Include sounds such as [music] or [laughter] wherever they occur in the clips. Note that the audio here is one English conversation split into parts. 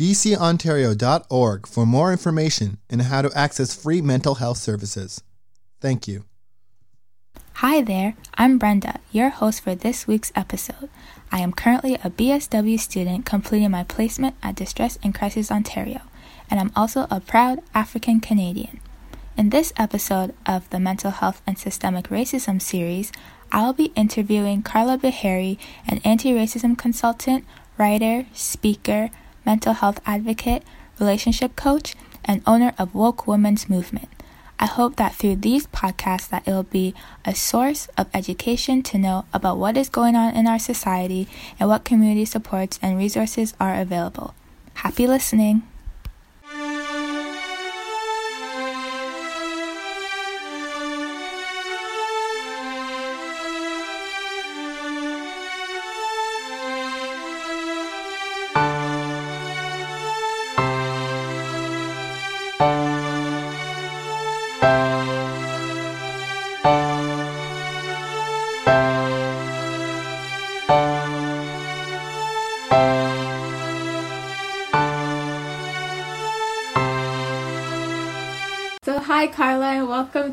dcontario.org for more information and how to access free mental health services. Thank you. Hi there, I'm Brenda, your host for this week's episode. I am currently a BSW student completing my placement at Distress and Crisis Ontario, and I'm also a proud African Canadian. In this episode of the Mental Health and Systemic Racism series, I'll be interviewing Carla Beharry, an anti racism consultant, writer, speaker, mental health advocate, relationship coach, and owner of Woke Women's Movement. I hope that through these podcasts that it will be a source of education to know about what is going on in our society and what community supports and resources are available. Happy listening.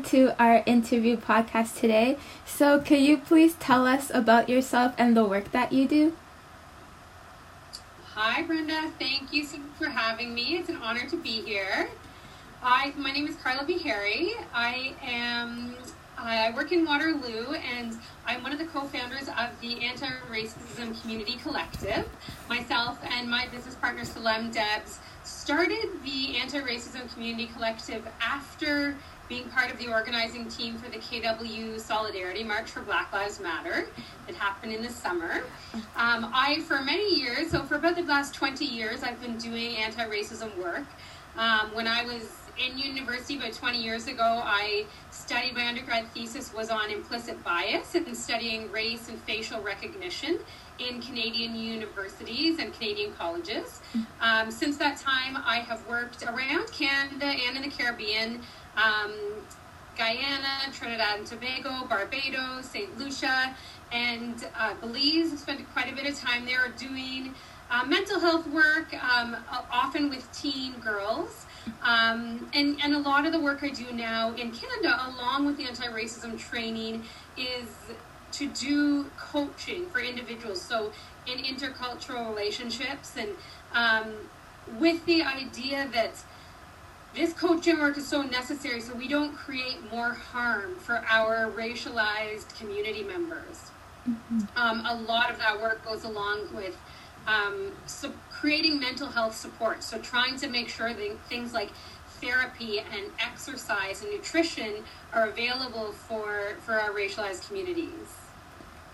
To our interview podcast today. So, could you please tell us about yourself and the work that you do? Hi, Brenda. Thank you for having me. It's an honor to be here. I, my name is Carla Beharry. I am I work in Waterloo, and I'm one of the co-founders of the Anti-Racism Community Collective. Myself and my business partner Salam Debs started the Anti-Racism Community Collective after being part of the organizing team for the KW Solidarity March for Black Lives Matter that happened in the summer. Um, I, for many years, so for about the last 20 years, I've been doing anti-racism work. Um, when I was in university about 20 years ago, I studied my undergrad thesis was on implicit bias and studying race and facial recognition in Canadian universities and Canadian colleges. Um, since that time, I have worked around Canada and in the Caribbean, um, Guyana, Trinidad and Tobago, Barbados, St. Lucia, and uh, Belize. I've spent quite a bit of time there doing uh, mental health work, um, often with teen girls. Um, and, and a lot of the work I do now in Canada, along with the anti racism training, is to do coaching for individuals. So, in intercultural relationships, and um, with the idea that this coaching work is so necessary so we don't create more harm for our racialized community members. Mm-hmm. Um, a lot of that work goes along with um, so creating mental health support. So trying to make sure that things like therapy and exercise and nutrition are available for, for our racialized communities.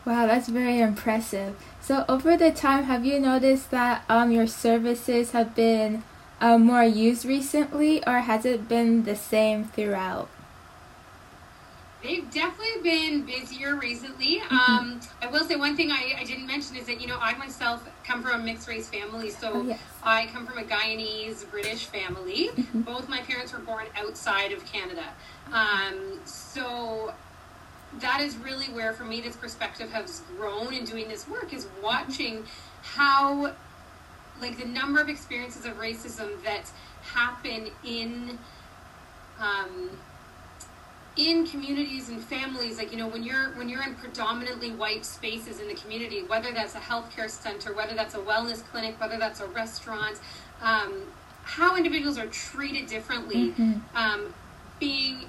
Wow, that's very impressive. So over the time, have you noticed that um, your services have been uh, more used recently, or has it been the same throughout? They've definitely been busier recently. Mm-hmm. Um, I will say one thing I, I, didn't mention is that you know I myself come from a mixed race family, so oh, yes. I come from a Guyanese British family. Mm-hmm. Both my parents were born outside of Canada, um, so that is really where for me this perspective has grown in doing this work is watching how like the number of experiences of racism that happen in um, in communities and families like you know when you're when you're in predominantly white spaces in the community whether that's a healthcare center whether that's a wellness clinic whether that's a restaurant um, how individuals are treated differently mm-hmm. um, being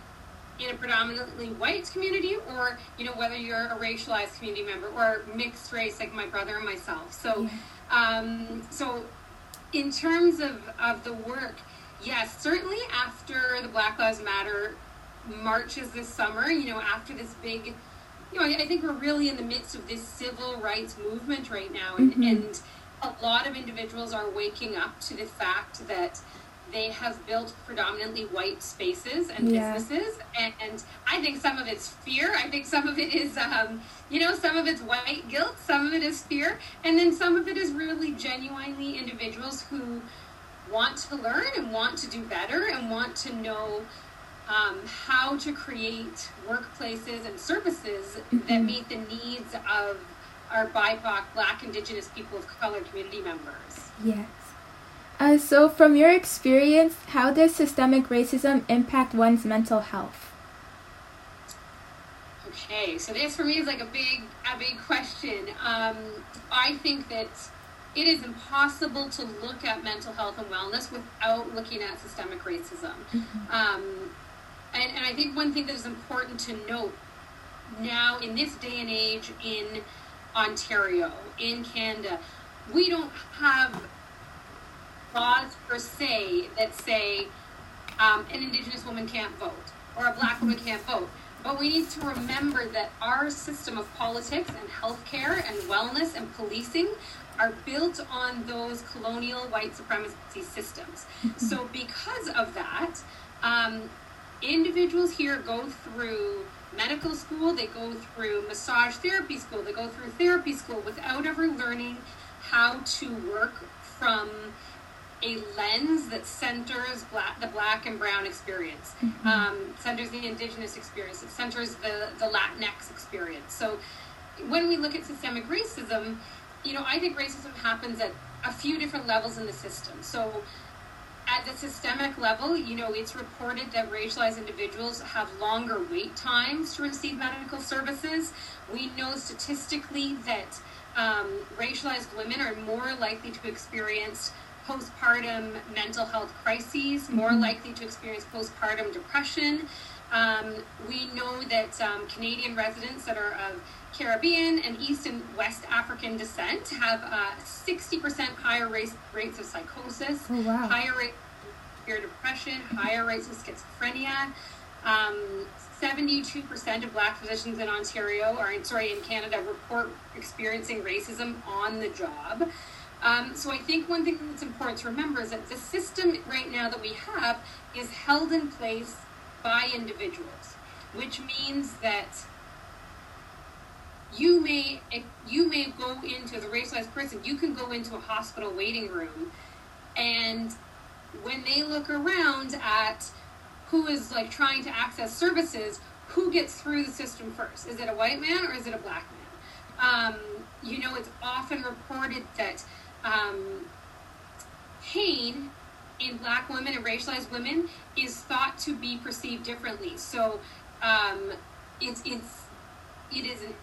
in a predominantly white community or you know whether you're a racialized community member or mixed race like my brother and myself so yeah. um, so in terms of, of the work yes certainly after the black lives matter marches this summer, you know, after this big, you know, I think we're really in the midst of this civil rights movement right now. And, mm-hmm. and a lot of individuals are waking up to the fact that they have built predominantly white spaces and Yeah. businesses, and, and I think some of it's fear. I think some of it is, um, you know, some of it's white guilt, some of it is fear, and then some of it is really genuinely individuals who want to learn and want to do better and want to know um, how to create workplaces and services that meet the needs of our BIPOC, Black, Indigenous people of color community members. Yes. Uh, so, from your experience, how does systemic racism impact one's mental health? Okay, so this for me is like a big, a big question. Um, I think that it is impossible to look at mental health and wellness without looking at systemic racism. Um, and, and I think one thing that is important to note now in this day and age in Ontario, in Canada, we don't have laws per se that say um, an Indigenous woman can't vote or a Black woman can't vote. But we need to remember that our system of politics and healthcare and wellness and policing are built on those colonial white supremacy systems. [laughs] so, because of that, um, individuals here go through medical school, they go through massage therapy school, they go through therapy school without ever learning how to work from a lens that centers black, the black and brown experience, um, centers the indigenous experience, it centers the, the Latinx experience. So when we look at systemic racism, you know, I think racism happens at a few different levels in the system. So at the systemic level, you know, it's reported that racialized individuals have longer wait times to receive medical services. We know statistically that um, racialized women are more likely to experience postpartum mental health crises, more likely to experience postpartum depression. Um, we know that um, Canadian residents that are of Caribbean and East and West African descent have uh, 60% higher rates, rates of psychosis, Oh, wow. higher rates of severe depression, higher rates of schizophrenia. Um, 72% of black physicians in Ontario, or sorry, in Canada, report experiencing racism on the job. Um, so I think one thing that's important to remember is that the system right now that we have is held in place by individuals, which means that you may you may go into the racialized person. You can go into a hospital waiting room, and when they look around at who is like trying to access services, who gets through the system first? Is it a white man or is it a black man? Um, you know, it's often reported that um, pain in black women and racialized women is thought to be perceived differently. So um, it's it's it is an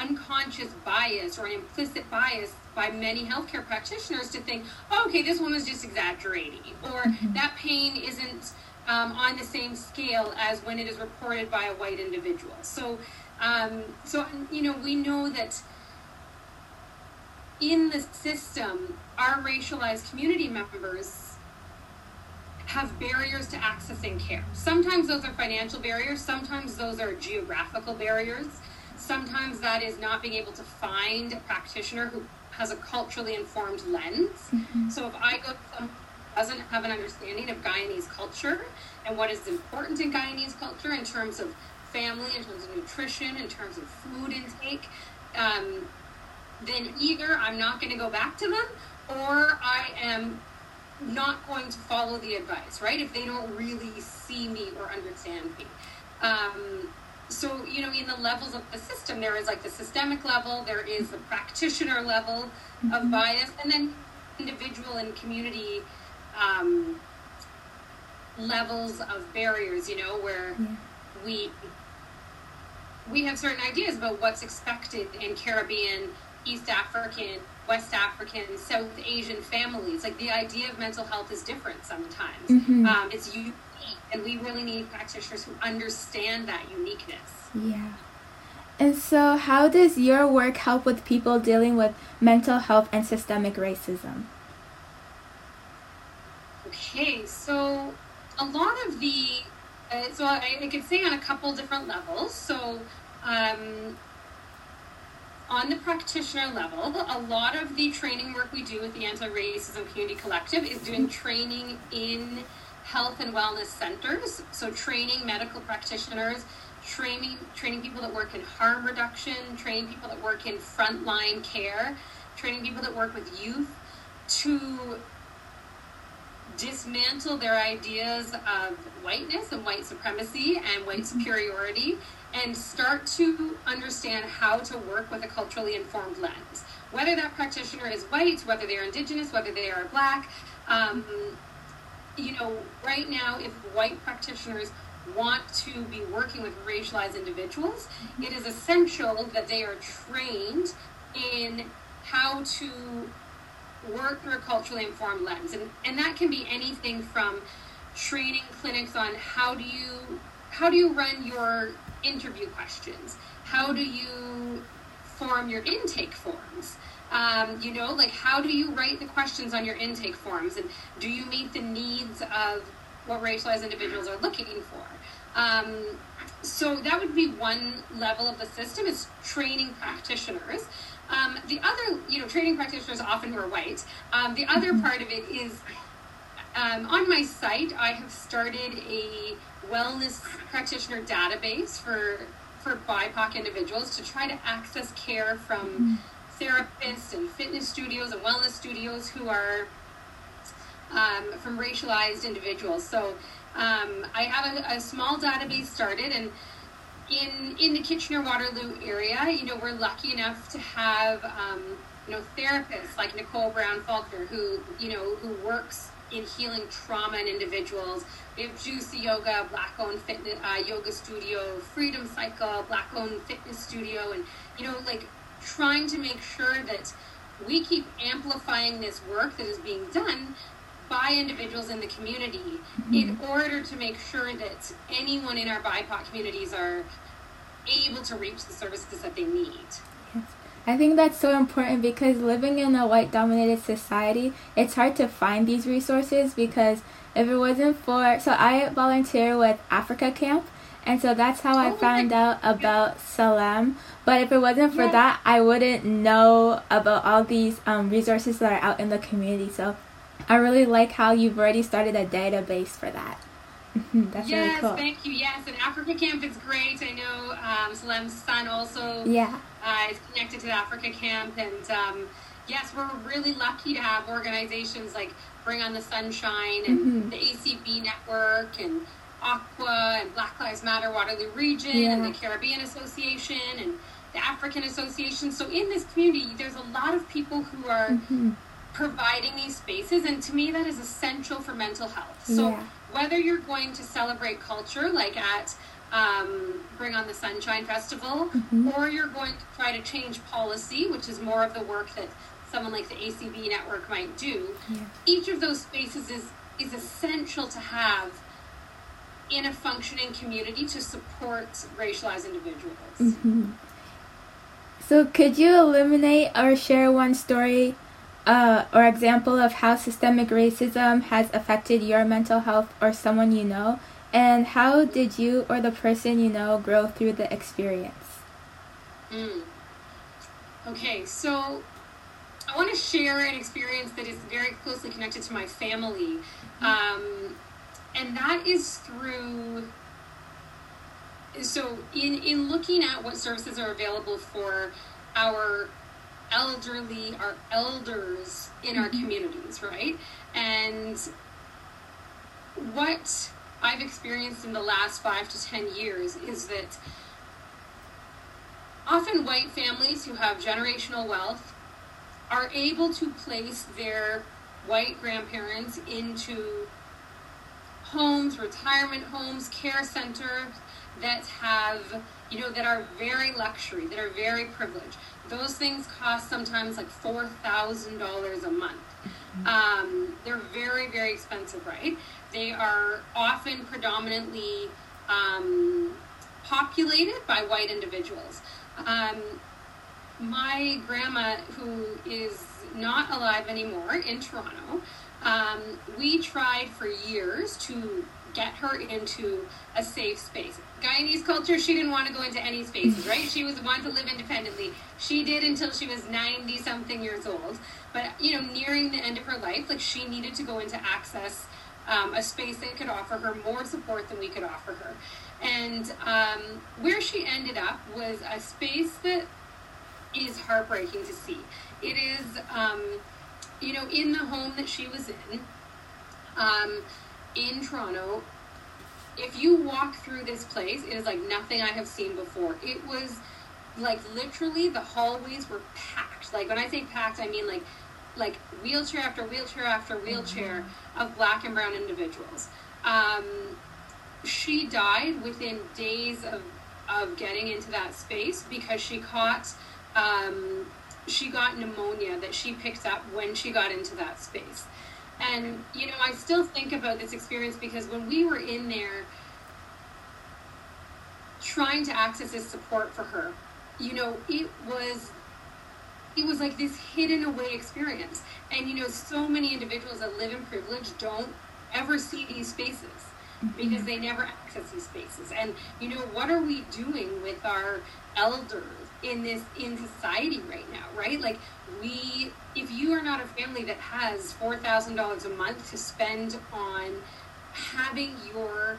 unconscious bias or an implicit bias by many healthcare practitioners to think, oh, okay, this woman's just exaggerating, or that pain isn't um, on the same scale as when it is reported by a white individual. So, um, so you know, we know that in the system, our racialized community members have barriers to accessing care. Sometimes those are financial barriers, sometimes those are geographical barriers, sometimes that is not being able to find a practitioner who has a culturally informed lens. So if I go to doesn't have an understanding of Guyanese culture and what is important in Guyanese culture in terms of family, in terms of nutrition, in terms of food intake, um, then either I'm not going to go back to them or I am not going to follow the advice, right? If they don't really see me or understand me. Um, so, you know, in the levels of the system, there is like the systemic level, there is the practitioner level of bias, and then individual and community um, levels of barriers, you know, where Yeah. we we have certain ideas about what's expected in Caribbean, East African, West African, South Asian families. Like the idea of mental health is different sometimes. Mhm. Um, it's unique, and we really need practitioners who understand that uniqueness. Yeah. And so, how does your work help with people dealing with mental health and systemic racism? Okay, so a lot of the, uh, so I, I could say on a couple different levels. So, um, on the practitioner level, a lot of the training work we do with the Anti Racism Community Collective is doing training in health and wellness centers. So, training medical practitioners, training, training people that work in harm reduction, training people that work in frontline care, training people that work with youth to dismantle their ideas of whiteness and white supremacy and white superiority and start to understand how to work with a culturally informed lens. Whether that practitioner is white, whether they are indigenous, whether they are black, um, you know, right now, if white practitioners want to be working with racialized individuals, it is essential that they are trained in how to work through a culturally informed lens. And, and that can be anything from training clinics on how do you how do you run your interview questions? How do you form your intake forms? Um, you know, like how do you write the questions on your intake forms, and do you meet the needs of what racialized individuals are looking for? Um, so that would be one level of the system is training practitioners. Um, the other, you know, training practitioners often were white. Um, the other mm-hmm. part of it is um, on my site, I have started a wellness practitioner database for for BIPOC individuals to try to access care from mm-hmm. therapists and fitness studios and wellness studios who are um, from racialized individuals. So um, I have a, a, small database started, and in in the Kitchener Waterloo area, you know, we're lucky enough to have um, you know therapists like Nicole Brown Faulkner, who you know who works in healing trauma in individuals. We have Juicy Yoga, Black owned fitness uh, yoga studio, Freedom Cycle, Black owned fitness studio, and you know, like trying to make sure that we keep amplifying this work that is being done by individuals in the community mm-hmm. in order to make sure that anyone in our BIPOC communities are able to reach the services that they need. Yes. I think that's so important because living in a white dominated society, it's hard to find these resources because if it wasn't for so I volunteer with Africa Camp and so that's how I oh, found out about Salam. But if it wasn't for yeah. that, I wouldn't know about all these um, resources that are out in the community. So I really like how you've already started a database for that. That's yes, really cool. thank you. Yes, and Africa Camp is great. I know um, Salam's son also yeah. uh, is connected to the Africa Camp, and um, yes, we're really lucky to have organizations like Bring on the Sunshine and mm-hmm. the ACB Network and Aqua and Black Lives Matter Waterloo Region yeah. and the Caribbean Association and the African Association. So in this community, there's a lot of people who are mm-hmm. Providing these spaces, and to me, that is essential for mental health. So. Yeah whether you're going to celebrate culture, like at um, Bring on the Sunshine Festival, mm-hmm. or you're going to try to change policy, which is more of the work that someone like the ACB network might do. Yeah. Each of those spaces is is essential to have in a functioning community to support racialized individuals. Mm-hmm. So, could you eliminate or share one story uh, or example of how systemic racism has affected your mental health or someone you know? And how did you or the person you know grow through the experience? Mm. Okay, so I want to share an experience that is very closely connected to my family. Mm-hmm. Um, and that is through so in in looking at what services are available for our elderly our elders in our mm-hmm. communities, right? And what I've experienced in the last five to ten years is that often white families who have generational wealth are able to place their white grandparents into homes, retirement homes, care centers that have, you know, that are very luxury, that are very privileged those things cost sometimes like four thousand dollars a month. Mm-hmm. Um, they're very very expensive, right? They are often predominantly um, populated by white individuals. Um, my grandma, who is not alive anymore in Toronto, Um, we tried for years to get her into a safe space. Guyanese culture, she didn't want to go into any spaces, right? She was one to live independently. She did until she was 90 something years old. But, you know, nearing the end of her life, like she needed to go into access um, a space that could offer her more support than we could offer her. And um, where she ended up was a space that is heartbreaking to see. It is, um, you know, in the home that she was in, um, in Toronto. If you walk through this place, it is like nothing I have seen before. It was like literally the hallways were packed. Like when I say packed, I mean like like wheelchair after wheelchair after wheelchair mm-hmm. of black and brown individuals. Um, she died within days of, of getting into that space because she caught um, she got pneumonia that she picked up when she got into that space. And you know, I still think about this experience because when we were in there trying to access this support for her, you know, it was it was like this hidden away experience. And you know, so many individuals that live in privilege don't ever see these spaces mm-hmm. because they never access these spaces. And you know, what are we doing with our elders in this in society right now, right? Like we if you are not a family that has four thousand dollars a month to spend on having your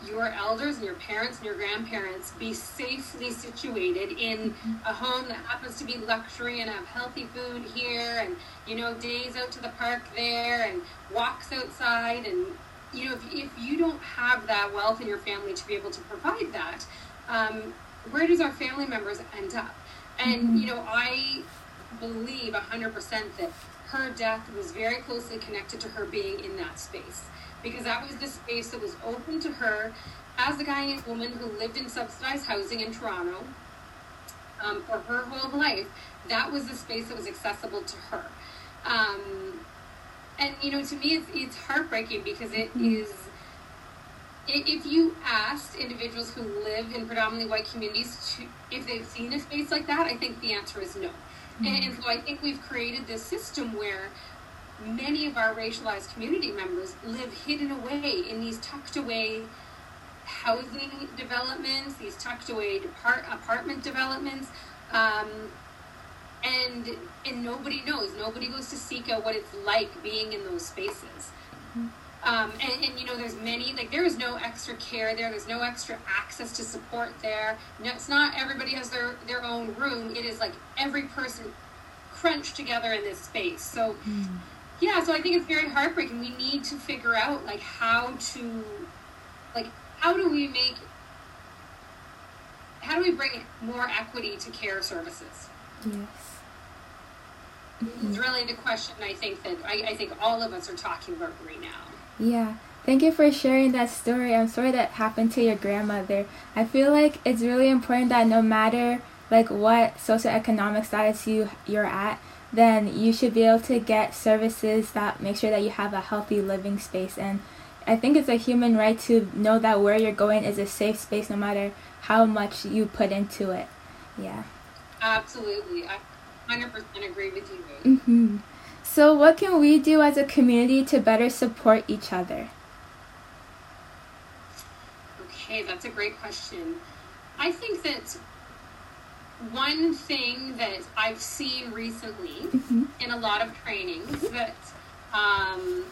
your elders and your parents and your grandparents be safely situated in a home that happens to be luxury and have healthy food here and you know days out to the park there and walks outside and you know, if, if you don't have that wealth in your family to be able to provide that, um, where does our family members end up? And, mm-hmm. you know, I believe 100% that her death was very closely connected to her being in that space because that was the space that was open to her as a Guyanese woman who lived in subsidized housing in Toronto um, for her whole life. That was the space that was accessible to her. Um, and you know, to me, it's it's heartbreaking because it mm-hmm. is. If you asked individuals who live in predominantly white communities to, if they've seen a space like that, I think the answer is no. Mm-hmm. And, and so I think we've created this system where many of our racialized community members live hidden away in these tucked away housing developments, these tucked away depart, apartment developments. Um, and and nobody knows nobody goes to seek out what it's like being in those spaces um, and, and, you know there's many like there is no extra care there. There's no extra access to support there. No, it's not everybody has their their own room. It is like every person crunched together in this space. So mm. yeah so i think it's very heartbreaking. We need to figure out like how to like how do we make how do we bring more equity to care services? Yes. It's really the question I think that I, I think all of us are talking about right now. Yeah. Thank you for sharing that story. I'm sorry that happened to your grandmother. I feel like it's really important that no matter like what socioeconomic status you you're at, then you should be able to get services that make sure that you have a healthy living space and I think it's a human right to know that where you're going is a safe space no matter how much you put into it. Yeah. Absolutely. I 100% agree with you. Mm-hmm. So, what can we do as a community to better support each other? Okay, that's a great question. I think that one thing that I've seen recently mm-hmm. in a lot of trainings that, um,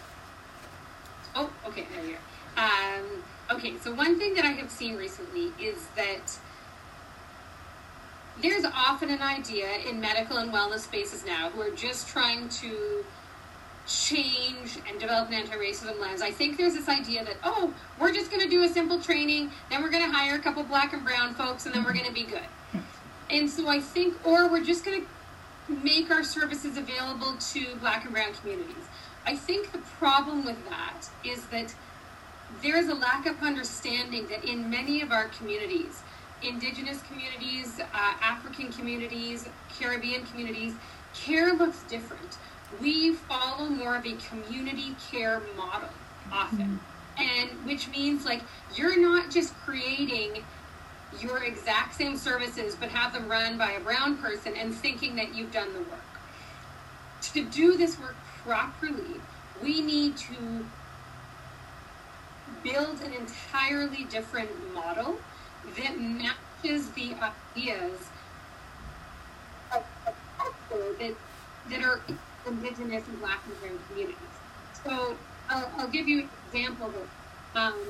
oh, okay, there you go. Um, okay, so one thing that I have seen recently is that there's often an idea in medical and wellness spaces now who are just trying to change and develop an anti-racism lens. I think there's this idea that oh, we're just going to do a simple training, then we're going to hire a couple black and brown folks, and then we're going to be good. And so I think, or we're just going to make our services available to black and brown communities. I think the problem with that is that there is a lack of understanding that in many of our communities, indigenous communities, uh, African communities, Caribbean communities, care looks different. We follow more of a community care model often. Mm-hmm. And which means like you're not just creating your exact same services but have them run by a brown person and thinking that you've done the work. To do this work properly, we need to build an entirely different model that matches the ideas of, of culture that, that are indigenous and black and brown communities. So I'll, I'll give you an example of um,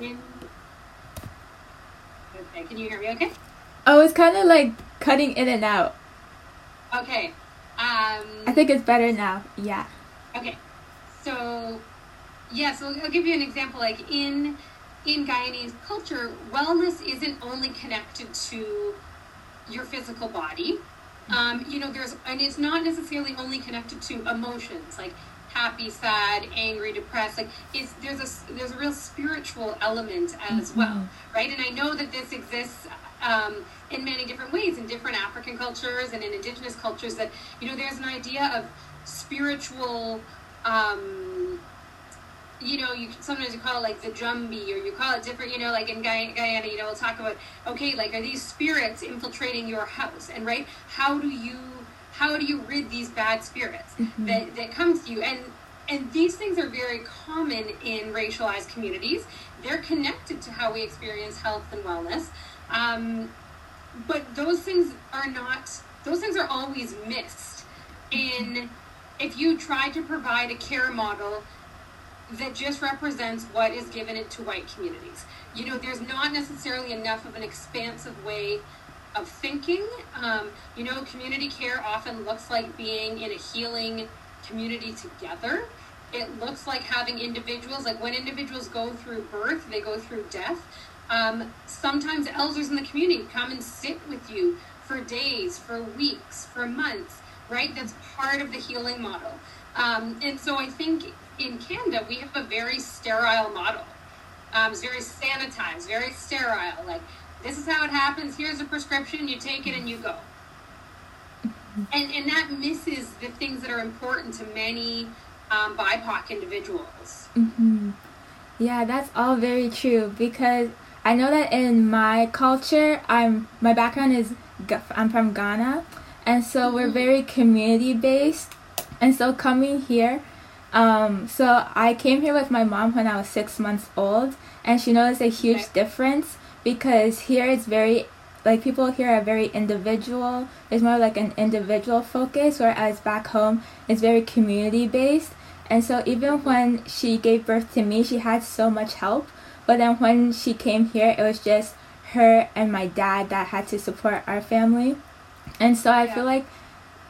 in okay, can you hear me okay? Oh, it's kind of like cutting in and out. Okay. Um, I think it's better now. Yeah. Okay, so yeah, so I'll give you an example. Like in in Guyanese culture, wellness isn't only connected to your physical body. Um, you know, there's and it's not necessarily only connected to emotions like happy, sad, angry, depressed. Like it's there's a there's a real spiritual element as Mm-hmm. well, right? And I know that this exists um, in many different ways in different African cultures and in indigenous cultures. That you know, there's an idea of spiritual. Um, you know, you sometimes you call it like the jumbi, or you call it different. You know, like in Guyana, you know, we'll talk about okay, like are these spirits infiltrating your house, and right? How do you how do you rid these bad spirits that that come to you? And and these things are very common in racialized communities. They're connected to how we experience health and wellness. Um, but those things are not those things are always missed in if you try to provide a care model that just represents what is given it to white communities you know there's not necessarily enough of an expansive way of thinking um, you know community care often looks like being in a healing community together it looks like having individuals like when individuals go through birth they go through death um, sometimes elders in the community come and sit with you for days, for weeks, for months, right? That's part of the healing model. Um, and so I think in Canada, we have a very sterile model. Um, it's very sanitized, very sterile. Like, this is how it happens. Here's a prescription. You take it and you go. And, and that misses the things that are important to many um, BIPOC individuals. hmm Yeah, that's all very true because I know that in my culture, I'm my background is I'm from Ghana, and so we're very community based, and so coming here, um, so I came here with my mom when I was six months old, and she noticed a huge Okay. difference because here it's very like people here are very individual. There's more like an individual focus, whereas back home it's very community based. And so even when she gave birth to me, she had so much help. But then when she came here, it was just her and my dad that had to support our family. And so I Yeah. feel like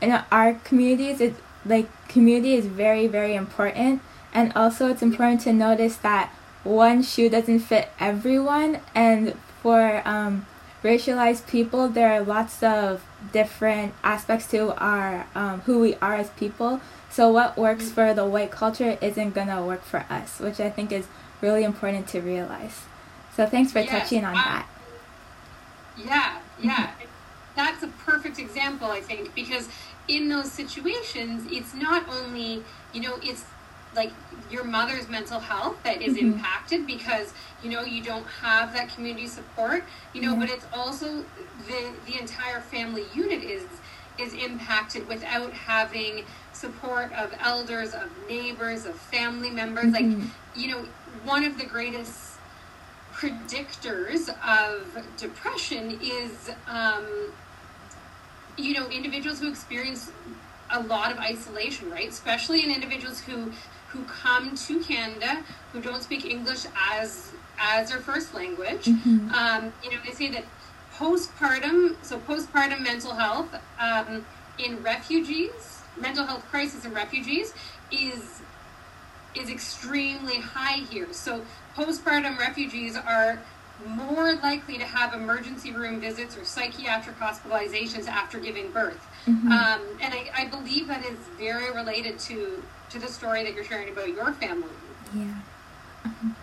in our communities, it like community is very very important. And also it's important to notice that one shoe doesn't fit everyone. And for um, racialized people, there are lots of different aspects to our um, who we are as people. So what works for the white culture isn't gonna work for us, which I think is really important to realize. So thanks for Yes, touching on wow. that. Yeah, yeah. That's a perfect example, I think, because in those situations, it's not only, you know, it's like your mother's mental health that is Mhm. impacted because, you know, you don't have that community support, you know, but it's also the the entire family unit is is impacted without having support of elders, of neighbors, of family members. Mhm. Like, you know, one of the greatest predictors of depression is, um, you know, individuals who experience a lot of isolation, right? Especially in individuals who who come to Canada who don't speak English as as their first language. Mhm. Um, you know, they say that postpartum, so postpartum mental health um, in refugees, mental health crisis in refugees is is extremely high here. So postpartum refugees are more likely to have emergency room visits or psychiatric hospitalizations after giving birth. Mhm. Um, and I, I believe that is very related to, to the story that you're sharing about your family. Yeah. Mhm.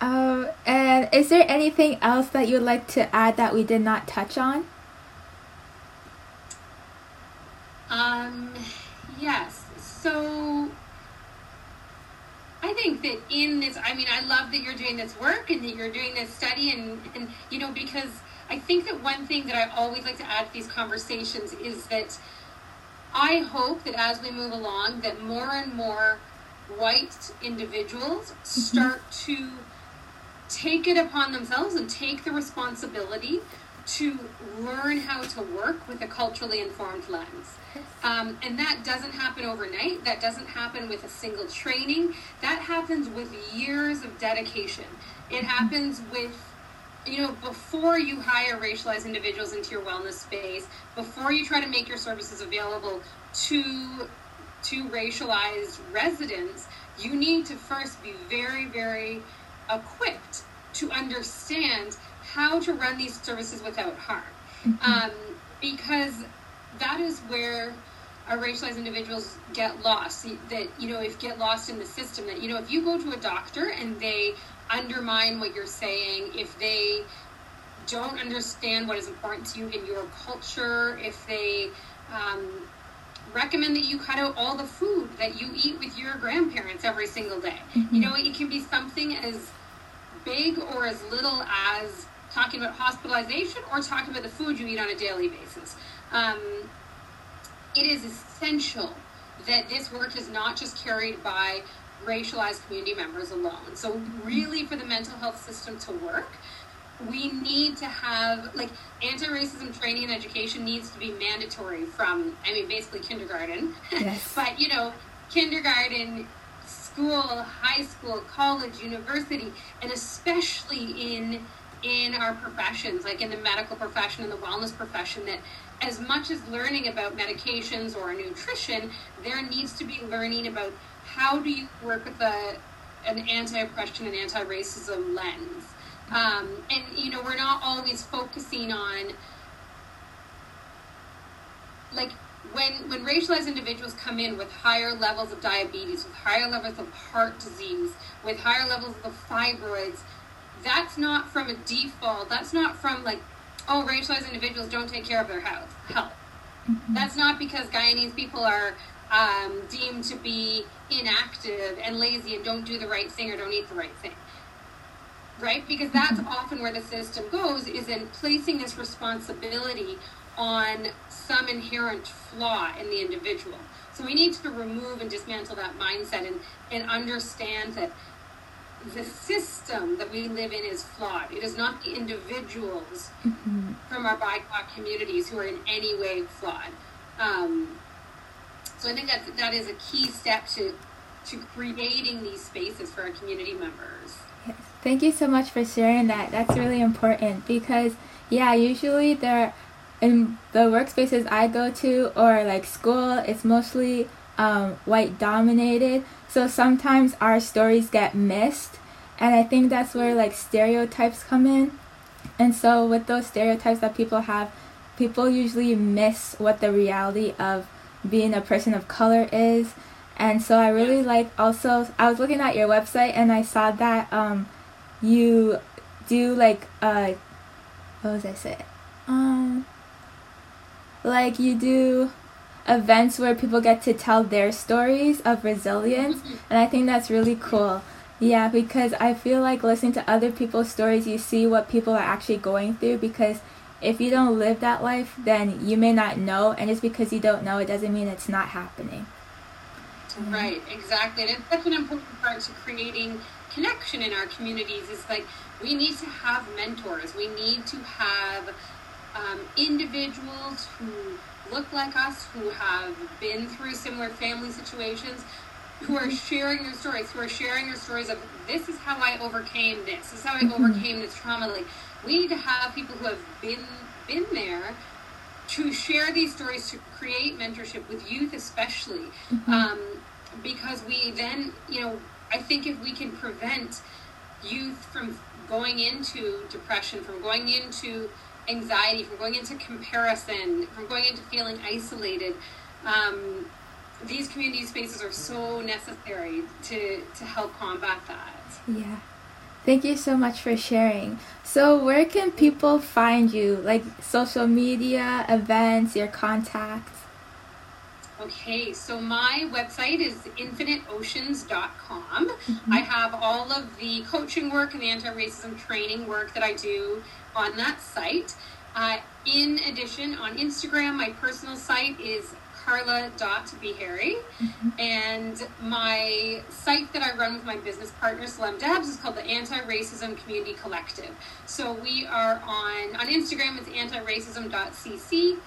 Um, and is there anything else that you'd like to add that we did not touch on? Um, yes. So I think that in this, I mean, I love that you're doing this work and that you're doing this study, and, and you know, because I think that one thing that I always like to add to these conversations is that I hope that as we move along, that more and more white individuals mm-hmm. start to take it upon themselves and take the responsibility to learn how to work with a culturally informed lens. Um, and that doesn't happen overnight. That doesn't happen with a single training. That happens with years of dedication. It happens with, you know, before you hire racialized individuals into your wellness space, before you try to make your services available to to racialized residents, you need to first be very, very equipped to understand how to run these services without harm. Mm-hmm. Um, because that is where our racialized individuals get lost. That, you know, if get lost in the system, that, you know, if you go to a doctor and they undermine what you're saying, if they don't understand what is important to you in your culture, if they um, recommend that you cut out all the food that you eat with your grandparents every single day. Mm-hmm. You know, it can be something as big or as little as talking about hospitalization or talking about the food you eat on a daily basis. Um, it is essential that this work is not just carried by racialized community members alone. So, really, for the mental health system to work, we need to have like anti-racism training and education needs to be mandatory from i mean basically kindergarten yes. [laughs] but you know kindergarten school high school college university and especially in in our professions like in the medical profession and the wellness profession that as much as learning about medications or nutrition there needs to be learning about how do you work with a, an anti-oppression and anti-racism lens. Um, and you know, we're not always focusing on like when when racialized individuals come in with higher levels of diabetes, with higher levels of heart disease, with higher levels of fibroids, that's not from a default. That's not from like, oh, racialized individuals don't take care of their health. Health. Mm-hmm. That's not because Guyanese people are um, deemed to be inactive and lazy and don't do the right thing or don't eat the right thing right? Because that's mm-hmm. often where the system goes is in placing this responsibility on some inherent flaw in the individual. So we need to remove and dismantle that mindset and, and understand that the system that we live in is flawed. It is not the individuals mm-hmm. from our BIPOC communities who are in any way flawed. Um, so I think that that is a key step to to creating these spaces for our community members. Thank you so much for sharing that. That's really important because, yeah, usually there, in the workspaces I go to or like school, it's mostly um, white dominated. So sometimes our stories get missed. And I think that's where like stereotypes come in. And so with those stereotypes that people have, people usually miss what the reality of being a person of color is. And so I really like also I was looking at your website and I saw that um you do like uh what was I say? Um like you do events where people get to tell their stories of resilience mm-hmm. and I think that's really cool. Yeah, because I feel like listening to other people's stories you see what people are actually going through because if you don't live that life then you may not know and just because you don't know it doesn't mean it's not happening. Right, exactly. And it's such an important part to creating connection in our communities is like we need to have mentors. We need to have um, individuals who look like us, who have been through similar family situations, who are sharing their stories, who are sharing their stories of this is how I overcame this, this is how I mm-hmm. overcame this trauma. Like we need to have people who have been been there to share these stories to create mentorship with youth especially mm-hmm. um, because we then you know I think if we can prevent youth from going into depression, from going into anxiety, from going into comparison, from going into feeling isolated, um, these community spaces are so necessary to, to help combat that. Yeah. Thank you so much for sharing. So, where can people find you? Like social media, events, your contacts? Okay, so my website is infiniteoceans.com. Mm-hmm. I have all of the coaching work and the anti racism training work that I do on that site. Uh, in addition, on Instagram, my personal site is carla.beharry. Mm-hmm. And my site that I run with my business partner, Slim Dabs, is called the Anti-Racism Community Collective. So we are on, on Instagram, it's antiracism.cc.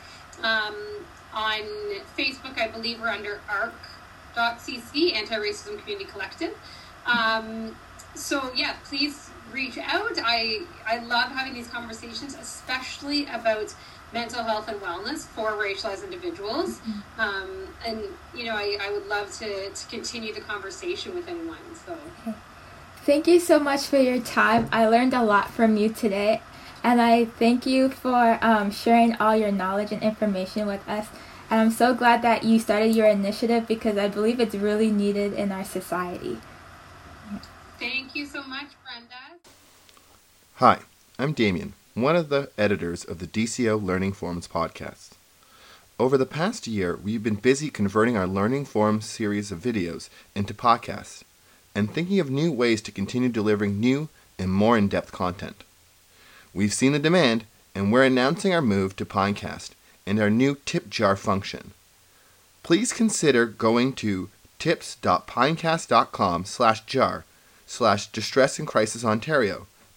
Um, on Facebook, I believe we're under ARC.cc, Anti-Racism Community Collective. Um, so yeah, please reach out. I I love having these conversations, especially about mental health and wellness for racialized individuals. Mm-hmm. Um, and you know, I, I would love to, to continue the conversation with anyone. So. Thank you so much for your time. I learned a lot from you today, and I thank you for um, sharing all your knowledge and information with us. And I'm so glad that you started your initiative because I believe it's really needed in our society. Thank you so much, Brenda. Hi, I'm Damien, one of the editors of the DCO Learning Forums podcast. Over the past year, we've been busy converting our Learning Forums series of videos into podcasts and thinking of new ways to continue delivering new and more in depth content. We've seen the demand, and we're announcing our move to Pinecast and our new tip jar function. Please consider going to tips.pinecast.com slash jar slash distress and crisis Ontario